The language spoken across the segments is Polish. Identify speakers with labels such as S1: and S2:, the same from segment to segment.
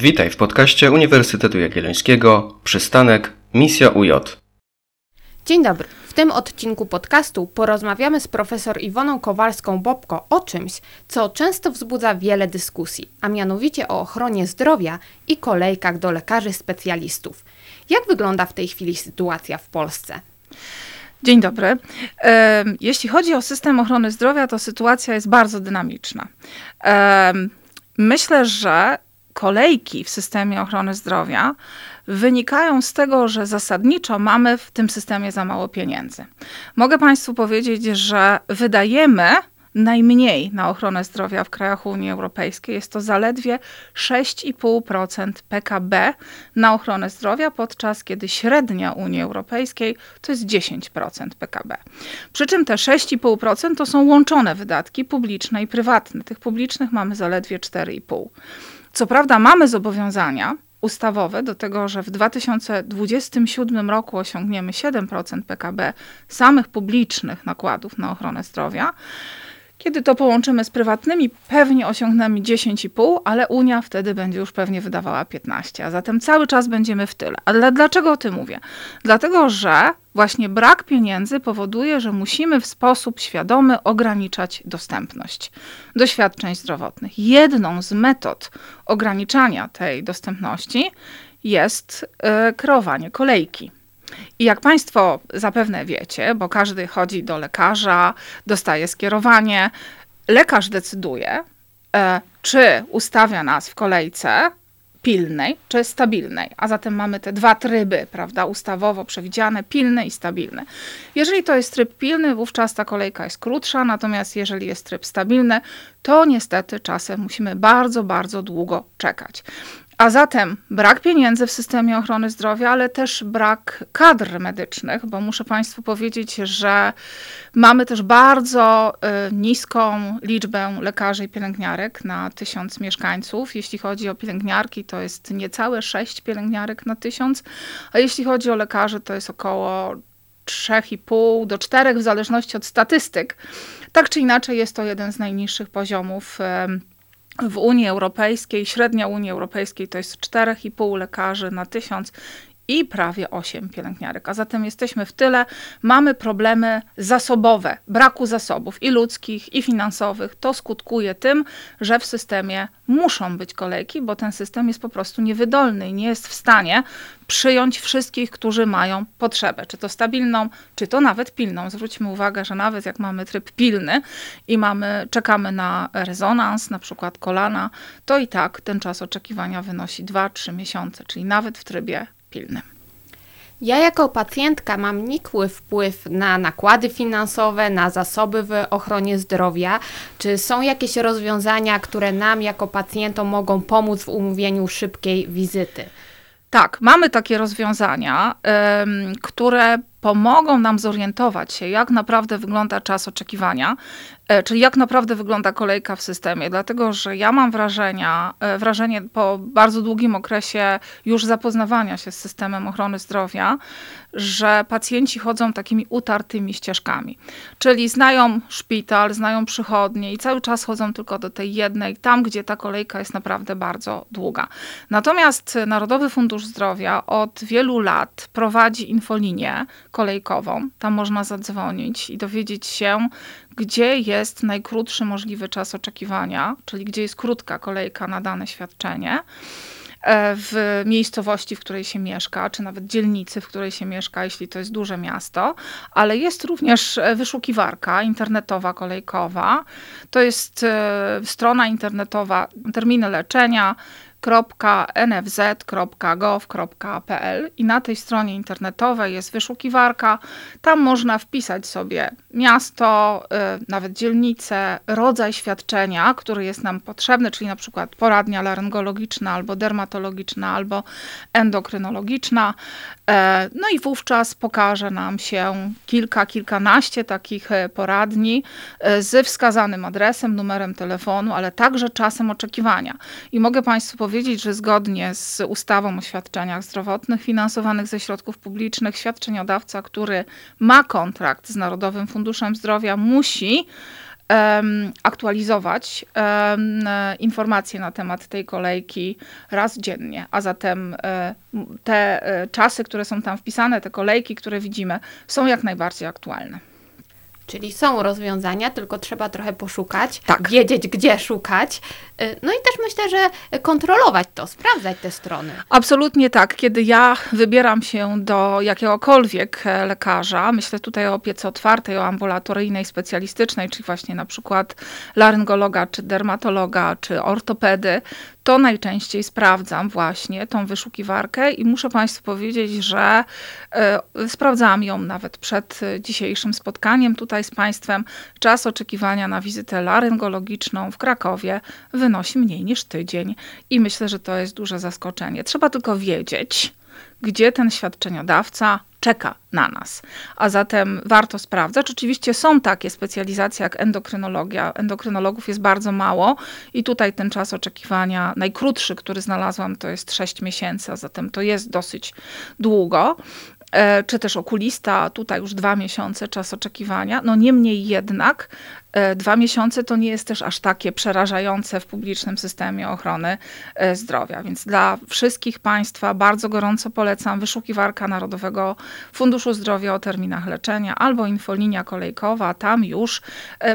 S1: Witaj w podcaście Uniwersytetu Jagiellońskiego Przystanek Misja UJ.
S2: Dzień dobry. W tym odcinku podcastu porozmawiamy z profesor Iwoną Kowalską-Bobko o czymś, co często wzbudza wiele dyskusji, a mianowicie o ochronie zdrowia i kolejkach do lekarzy specjalistów. Jak wygląda w tej chwili sytuacja w Polsce?
S3: Dzień dobry. Jeśli chodzi o system ochrony zdrowia, to sytuacja jest bardzo dynamiczna. Myślę, że kolejki w systemie ochrony zdrowia wynikają z tego, że zasadniczo mamy w tym systemie za mało pieniędzy. Mogę Państwu powiedzieć, że wydajemy najmniej na ochronę zdrowia w krajach Unii Europejskiej. Jest to zaledwie 6,5% PKB na ochronę zdrowia, podczas kiedy średnia Unii Europejskiej to jest 10% PKB. Przy czym te 6,5% to są łączone wydatki publiczne i prywatne. Tych publicznych mamy zaledwie 4,5%. Co prawda mamy zobowiązania ustawowe do tego, że w 2027 roku osiągniemy 7% PKB samych publicznych nakładów na ochronę zdrowia. Kiedy to połączymy z prywatnymi, pewnie osiągniemy 10,5, ale Unia wtedy będzie już pewnie wydawała 15, a zatem cały czas będziemy w tyle. Ale dlaczego o tym mówię? Dlatego, że właśnie brak pieniędzy powoduje, że musimy w sposób świadomy ograniczać dostępność do świadczeń zdrowotnych. Jedną z metod ograniczania tej dostępności jest yy, kreowanie kolejki. I jak Państwo zapewne wiecie, bo każdy chodzi do lekarza, dostaje skierowanie, lekarz decyduje, e, czy ustawia nas w kolejce pilnej czy stabilnej. A zatem mamy te dwa tryby, prawda, ustawowo przewidziane, pilny i stabilny. Jeżeli to jest tryb pilny, wówczas ta kolejka jest krótsza, natomiast jeżeli jest tryb stabilny, to niestety czasem musimy bardzo, bardzo długo czekać. A zatem brak pieniędzy w systemie ochrony zdrowia, ale też brak kadr medycznych, bo muszę Państwu powiedzieć, że mamy też bardzo y, niską liczbę lekarzy i pielęgniarek na tysiąc mieszkańców. Jeśli chodzi o pielęgniarki, to jest niecałe sześć pielęgniarek na tysiąc, a jeśli chodzi o lekarzy, to jest około 3,5 do 4 w zależności od statystyk. Tak czy inaczej, jest to jeden z najniższych poziomów. W Unii Europejskiej, średnia Unii Europejskiej to jest 4,5 lekarzy na tysiąc i prawie 8 pielęgniarek. A zatem jesteśmy w tyle. Mamy problemy zasobowe, braku zasobów i ludzkich, i finansowych. To skutkuje tym, że w systemie muszą być kolejki, bo ten system jest po prostu niewydolny i nie jest w stanie przyjąć wszystkich, którzy mają potrzebę, czy to stabilną, czy to nawet pilną. Zwróćmy uwagę, że nawet jak mamy tryb pilny i mamy, czekamy na rezonans, na przykład kolana, to i tak ten czas oczekiwania wynosi 2-3 miesiące, czyli nawet w trybie
S2: Ja jako pacjentka mam nikły wpływ na nakłady finansowe, na zasoby w ochronie zdrowia. Czy są jakieś rozwiązania, które nam jako pacjentom mogą pomóc w umówieniu szybkiej wizyty?
S3: Tak, mamy takie rozwiązania, które pomogą nam zorientować się, jak naprawdę wygląda czas oczekiwania, czyli jak naprawdę wygląda kolejka w systemie. Dlatego, że ja mam wrażenia, e, wrażenie po bardzo długim okresie już zapoznawania się z systemem ochrony zdrowia, że pacjenci chodzą takimi utartymi ścieżkami. Czyli znają szpital, znają przychodnie i cały czas chodzą tylko do tej jednej, tam gdzie ta kolejka jest naprawdę bardzo długa. Natomiast Narodowy Fundusz Zdrowia od wielu lat prowadzi infolinię, kolejkową. Tam można zadzwonić i dowiedzieć się, gdzie jest najkrótszy możliwy czas oczekiwania, czyli gdzie jest krótka kolejka na dane świadczenie e, w miejscowości, w której się mieszka, czy nawet dzielnicy, w której się mieszka, jeśli to jest duże miasto, ale jest również e, wyszukiwarka internetowa kolejkowa. To jest e, strona internetowa terminy leczenia, www.nfz.gov.pl i na tej stronie internetowej jest wyszukiwarka. Tam można wpisać sobie miasto, y, nawet dzielnicę, rodzaj świadczenia, który jest nam potrzebny, czyli na przykład poradnia laryngologiczna albo dermatologiczna albo endokrynologiczna. E, no i wówczas pokaże nam się kilka, kilkanaście takich e, poradni e, z wskazanym adresem, numerem telefonu, ale także czasem oczekiwania. I mogę Państwu powiedzieć, powiedzieć, że zgodnie z ustawą o świadczeniach zdrowotnych finansowanych ze środków publicznych, świadczeniodawca, który ma kontrakt z Narodowym Funduszem Zdrowia, musi aktualizować informacje na temat tej kolejki raz dziennie, a zatem e, te e, czasy, które są tam wpisane, te kolejki, które widzimy, są jak najbardziej aktualne.
S2: Czyli są rozwiązania, tylko trzeba trochę poszukać,
S3: Tak.
S2: wiedzieć gdzie szukać. Y, No i też myślę, że kontrolować to, sprawdzać te strony.
S3: Absolutnie tak. Kiedy ja wybieram się do jakiegokolwiek e, lekarza, myślę tutaj o opiece otwartej, o ambulatoryjnej, specjalistycznej, czyli właśnie na przykład laryngologa, czy dermatologa, czy ortopedy, to najczęściej sprawdzam właśnie tą wyszukiwarkę i muszę Państwu powiedzieć, że e, sprawdzałam ją nawet przed e, dzisiejszym spotkaniem tutaj z Państwem. Czas oczekiwania na wizytę laryngologiczną w Krakowie wynosi mniej niż tydzień i myślę, że to jest duże zaskoczenie. Trzeba tylko wiedzieć, gdzie ten świadczeniodawca czeka na nas. A zatem warto sprawdzać. Oczywiście są takie specjalizacje jak endokrynologia. Endokrynologów jest bardzo mało i tutaj ten czas oczekiwania, najkrótszy, który znalazłam, to jest 6 miesięcy, a zatem to jest dosyć długo. E, Czy też okulista, tutaj już dwa miesiące czas oczekiwania. No niemniej jednak e, dwa miesiące to nie jest też aż takie przerażające w publicznym systemie ochrony e, zdrowia. Więc dla wszystkich Państwa bardzo gorąco polecam wyszukiwarka Narodowego Funduszu Zdrowia o terminach leczenia albo infolinia kolejkowa. Tam już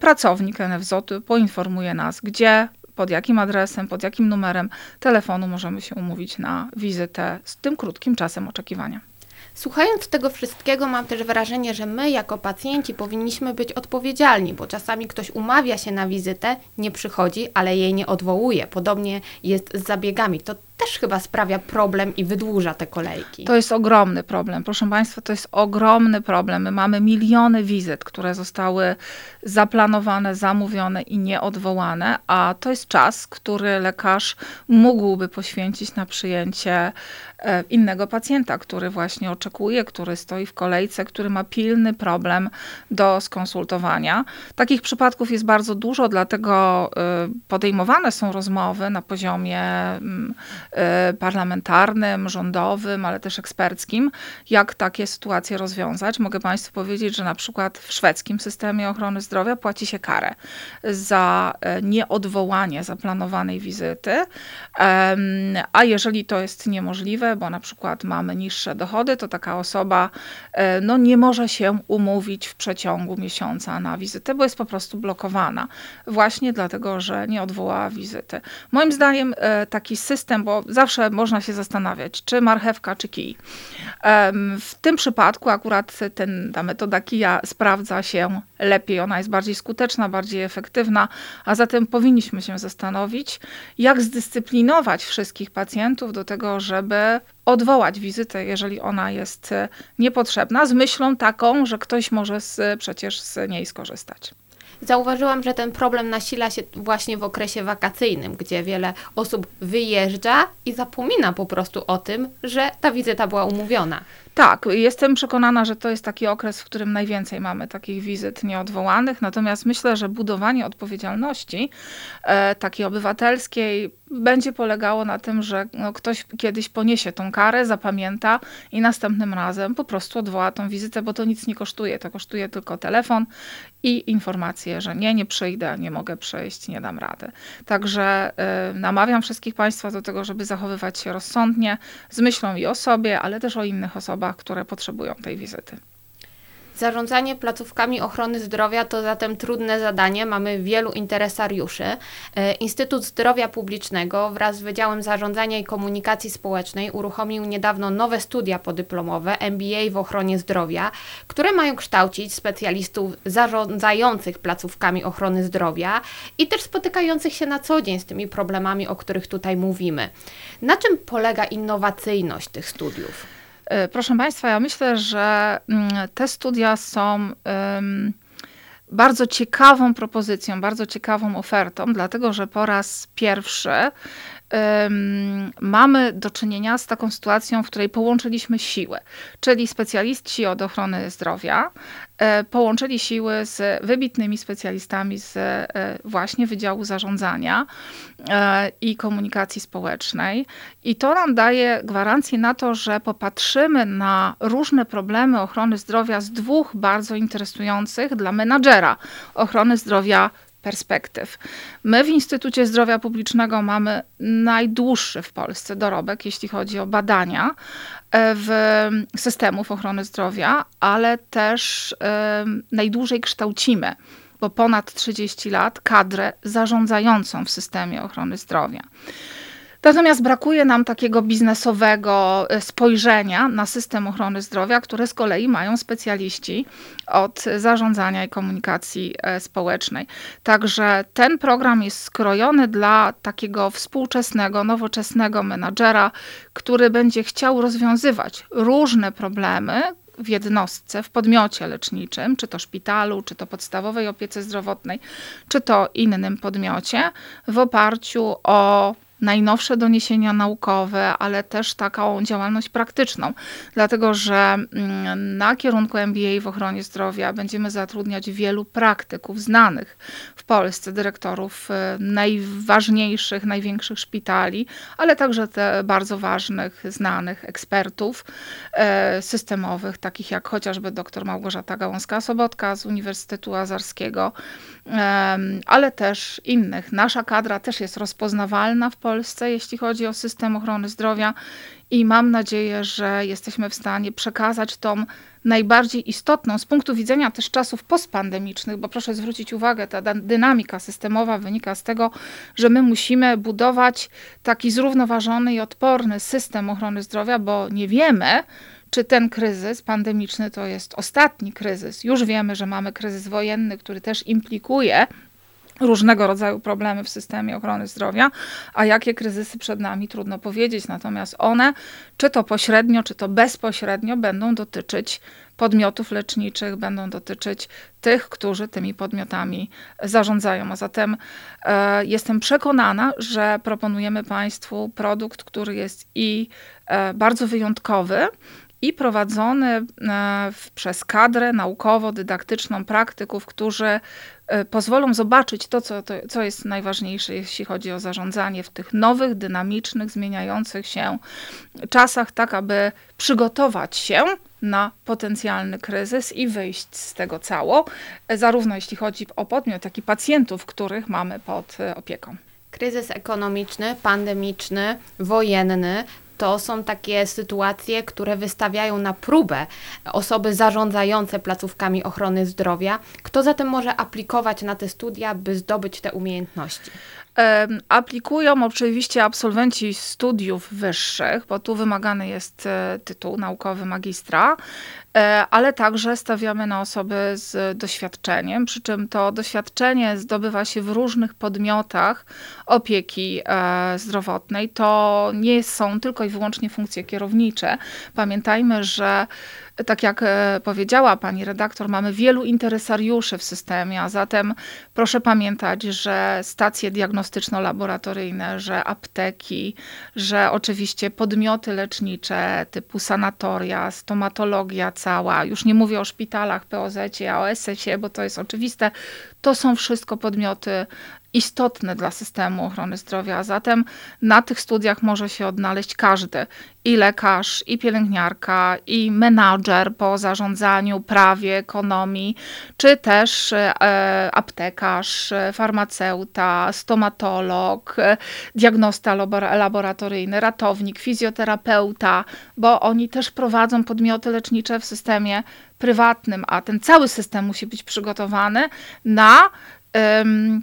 S3: pracownik NFZ-u poinformuje nas, gdzie pod jakim adresem, pod jakim numerem telefonu możemy się umówić na wizytę z tym krótkim czasem oczekiwania.
S2: Słuchając tego wszystkiego, mam też wrażenie, że my jako pacjenci powinniśmy być odpowiedzialni, bo czasami ktoś umawia się na wizytę, nie przychodzi, ale jej nie odwołuje. Podobnie jest z zabiegami. To też chyba sprawia problem i wydłuża te kolejki.
S3: To jest ogromny problem. Proszę Państwa, to jest ogromny problem. My mamy miliony wizyt, które zostały zaplanowane, zamówione i nieodwołane, a to jest czas, który lekarz mógłby poświęcić na przyjęcie e, innego pacjenta, który właśnie oczekuje, który stoi w kolejce, który ma pilny problem do skonsultowania. Takich przypadków jest bardzo dużo, dlatego e, podejmowane są rozmowy na poziomie mm, parlamentarnym, rządowym, ale też eksperckim, jak takie sytuacje rozwiązać. Mogę Państwu powiedzieć, że na przykład w szwedzkim systemie ochrony zdrowia płaci się karę za e, nieodwołanie zaplanowanej wizyty, a jeżeli to jest niemożliwe, bo na przykład mamy niższe dochody, to taka osoba e, no, nie może się umówić w przeciągu miesiąca na wizytę, bo jest po prostu blokowana. Właśnie dlatego, że nie odwołała wizyty. Moim zdaniem e, taki system, bo zawsze można się zastanawiać, czy marchewka, czy kij. W tym przypadku akurat ten, ta metoda kija sprawdza się lepiej, ona jest bardziej skuteczna, bardziej efektywna, a zatem powinniśmy się zastanowić, jak zdyscyplinować wszystkich pacjentów do tego, żeby odwołać wizytę, jeżeli ona jest e, niepotrzebna, z myślą taką, że ktoś może z, przecież z niej skorzystać.
S2: Zauważyłam, że ten problem nasila się właśnie w okresie wakacyjnym, gdzie wiele osób wyjeżdża i zapomina po prostu o tym, że ta wizyta była umówiona.
S3: Tak, jestem przekonana, że to jest taki okres, w którym najwięcej mamy takich wizyt nieodwołanych, natomiast myślę, że budowanie odpowiedzialności e, takiej obywatelskiej będzie polegało na tym, że no, ktoś kiedyś poniesie tą karę, zapamięta i następnym razem po prostu odwoła tą wizytę, bo to nic nie kosztuje. To kosztuje tylko telefon i informację, że nie, nie przyjdę, nie mogę przyjść, nie dam rady. Także e, namawiam wszystkich Państwa do tego, żeby zachowywać się rozsądnie, z myślą i o sobie, ale też o innych osobach, które potrzebują tej wizyty.
S2: Zarządzanie placówkami ochrony zdrowia to zatem trudne zadanie. Mamy wielu interesariuszy. E, Instytut Zdrowia Publicznego wraz z Wydziałem Zarządzania i Komunikacji Społecznej uruchomił niedawno nowe studia podyplomowe MBA w ochronie zdrowia, które mają kształcić specjalistów zarządzających placówkami ochrony zdrowia i też spotykających się na co dzień z tymi problemami, o których tutaj mówimy. Na czym polega innowacyjność tych studiów?
S3: E, Proszę Państwa, ja myślę, że mm, te studia są bardzo ciekawą propozycją, bardzo ciekawą ofertą, dlatego że po raz pierwszy mamy do czynienia z taką sytuacją, w której połączyliśmy siły, czyli specjaliści od ochrony zdrowia e, połączyli siły z wybitnymi specjalistami z e, właśnie Wydziału Zarządzania e, i Komunikacji Społecznej. I to nam daje gwarancję na to, że popatrzymy na różne problemy ochrony zdrowia z dwóch bardzo interesujących dla menadżera ochrony zdrowia perspektyw. My w Instytucie Zdrowia Publicznego mamy najdłuższy w Polsce dorobek, jeśli chodzi o badania e, w systemów ochrony zdrowia, ale też e, najdłużej kształcimy, bo ponad 30 lat kadrę zarządzającą w systemie ochrony zdrowia. Natomiast brakuje nam takiego biznesowego e, spojrzenia na system ochrony zdrowia, które z kolei mają specjaliści od zarządzania i komunikacji e, społecznej. Także ten program jest skrojony dla takiego współczesnego, nowoczesnego menadżera, który będzie chciał rozwiązywać różne problemy, w jednostce, w podmiocie leczniczym, czy to szpitalu, czy to podstawowej opiece zdrowotnej, czy to innym podmiocie, w oparciu o najnowsze doniesienia naukowe, ale też taką działalność praktyczną, dlatego że mm, na kierunku MBA w ochronie zdrowia będziemy zatrudniać wielu praktyków znanych w Polsce, dyrektorów y, najważniejszych, największych szpitali, ale także te bardzo ważnych, znanych ekspertów e, systemowych, takich jak chociażby dr Małgorzata Gałąska-Sobotka z Uniwersytetu Azarskiego, ale też innych. Nasza kadra też jest rozpoznawalna w Polsce, jeśli chodzi o system ochrony zdrowia i mam nadzieję, że jesteśmy w stanie przekazać tą najbardziej istotną z punktu widzenia też czasów postpandemicznych, bo proszę zwrócić uwagę, ta dynamika systemowa wynika z tego, że my musimy budować taki zrównoważony i odporny system ochrony zdrowia, bo nie wiemy, czy ten kryzys pandemiczny to jest ostatni kryzys. Już wiemy, że mamy kryzys wojenny, który też implikuje różnego rodzaju problemy w systemie ochrony zdrowia, a jakie kryzysy przed nami trudno powiedzieć. Natomiast one, czy to pośrednio, czy to bezpośrednio, będą dotyczyć podmiotów leczniczych, będą dotyczyć tych, którzy tymi podmiotami zarządzają. A zatem e, jestem przekonana, że proponujemy Państwu produkt, który jest i e, bardzo wyjątkowy, i prowadzony e, przez kadrę naukowo-dydaktyczną praktyków, którzy e, pozwolą zobaczyć to co, to, co jest najważniejsze, jeśli chodzi o zarządzanie w tych nowych, dynamicznych, zmieniających się czasach, tak aby przygotować się na potencjalny kryzys i wyjść z tego cało, e, zarówno jeśli chodzi o podmiot, jak i pacjentów, których mamy pod opieką.
S2: Kryzys ekonomiczny, pandemiczny, wojenny to są takie sytuacje, które wystawiają na próbę osoby zarządzające placówkami ochrony zdrowia. Kto zatem może aplikować na te studia, by zdobyć te umiejętności?
S3: Aplikują oczywiście absolwenci studiów wyższych, bo tu wymagany jest e, tytuł naukowy magistra, e, ale także stawiamy na osoby z doświadczeniem, przy czym to doświadczenie zdobywa się w różnych podmiotach opieki e, zdrowotnej. To nie są tylko i wyłącznie funkcje kierownicze. Pamiętajmy, że tak jak e, powiedziała pani redaktor, mamy wielu interesariuszy w systemie, a zatem proszę pamiętać, że stacje diagnostyczno-laboratoryjne, że apteki, że oczywiście podmioty lecznicze typu sanatoria, stomatologia cała, już nie mówię o szpitalach, POZ, AOS-ie, bo to jest oczywiste, to są wszystko podmioty istotne dla systemu ochrony zdrowia, a zatem na tych studiach może się odnaleźć każdy. I lekarz, i pielęgniarka, i menadżer po zarządzaniu, prawie, ekonomii, czy też e, aptekarz, farmaceuta, stomatolog, diagnosta laboratoryjny, ratownik, fizjoterapeuta, bo oni też prowadzą podmioty lecznicze w systemie prywatnym, a ten cały system musi być przygotowany na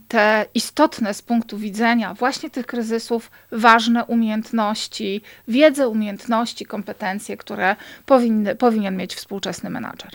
S3: te istotne z punktu widzenia właśnie tych kryzysów ważne umiejętności, wiedzę, umiejętności, kompetencje, które powinny, powinien mieć współczesny menadżer.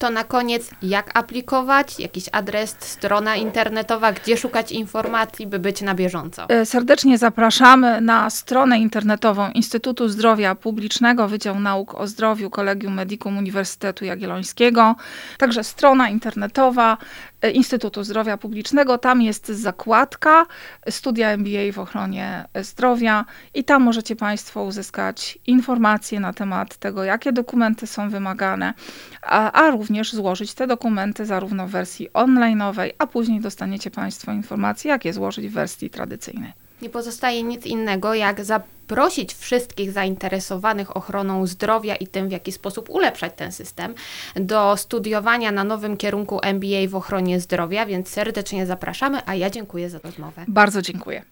S2: To na koniec, jak aplikować, jakiś adres, strona internetowa, gdzie szukać informacji, by być na bieżąco.
S3: E, Serdecznie zapraszamy na stronę internetową Instytutu Zdrowia Publicznego, Wydział Nauk o Zdrowiu Kolegium Medicum Uniwersytetu Jagiellońskiego. Także strona internetowa e, Instytutu Zdrowia Publicznego. Tam jest zakładka Studia MBA w ochronie zdrowia i tam możecie Państwo uzyskać informacje na temat tego, jakie dokumenty są wymagane, a, a również złożyć te dokumenty zarówno w wersji online'owej, a później dostaniecie Państwo informacje, jak je złożyć w wersji tradycyjnej.
S2: Nie pozostaje nic innego, jak zaprosić wszystkich zainteresowanych ochroną zdrowia i tym, w jaki sposób ulepszać ten system, do studiowania na nowym kierunku MBA w ochronie zdrowia, więc serdecznie zapraszamy, a ja dziękuję za rozmowę.
S3: Bardzo dziękuję.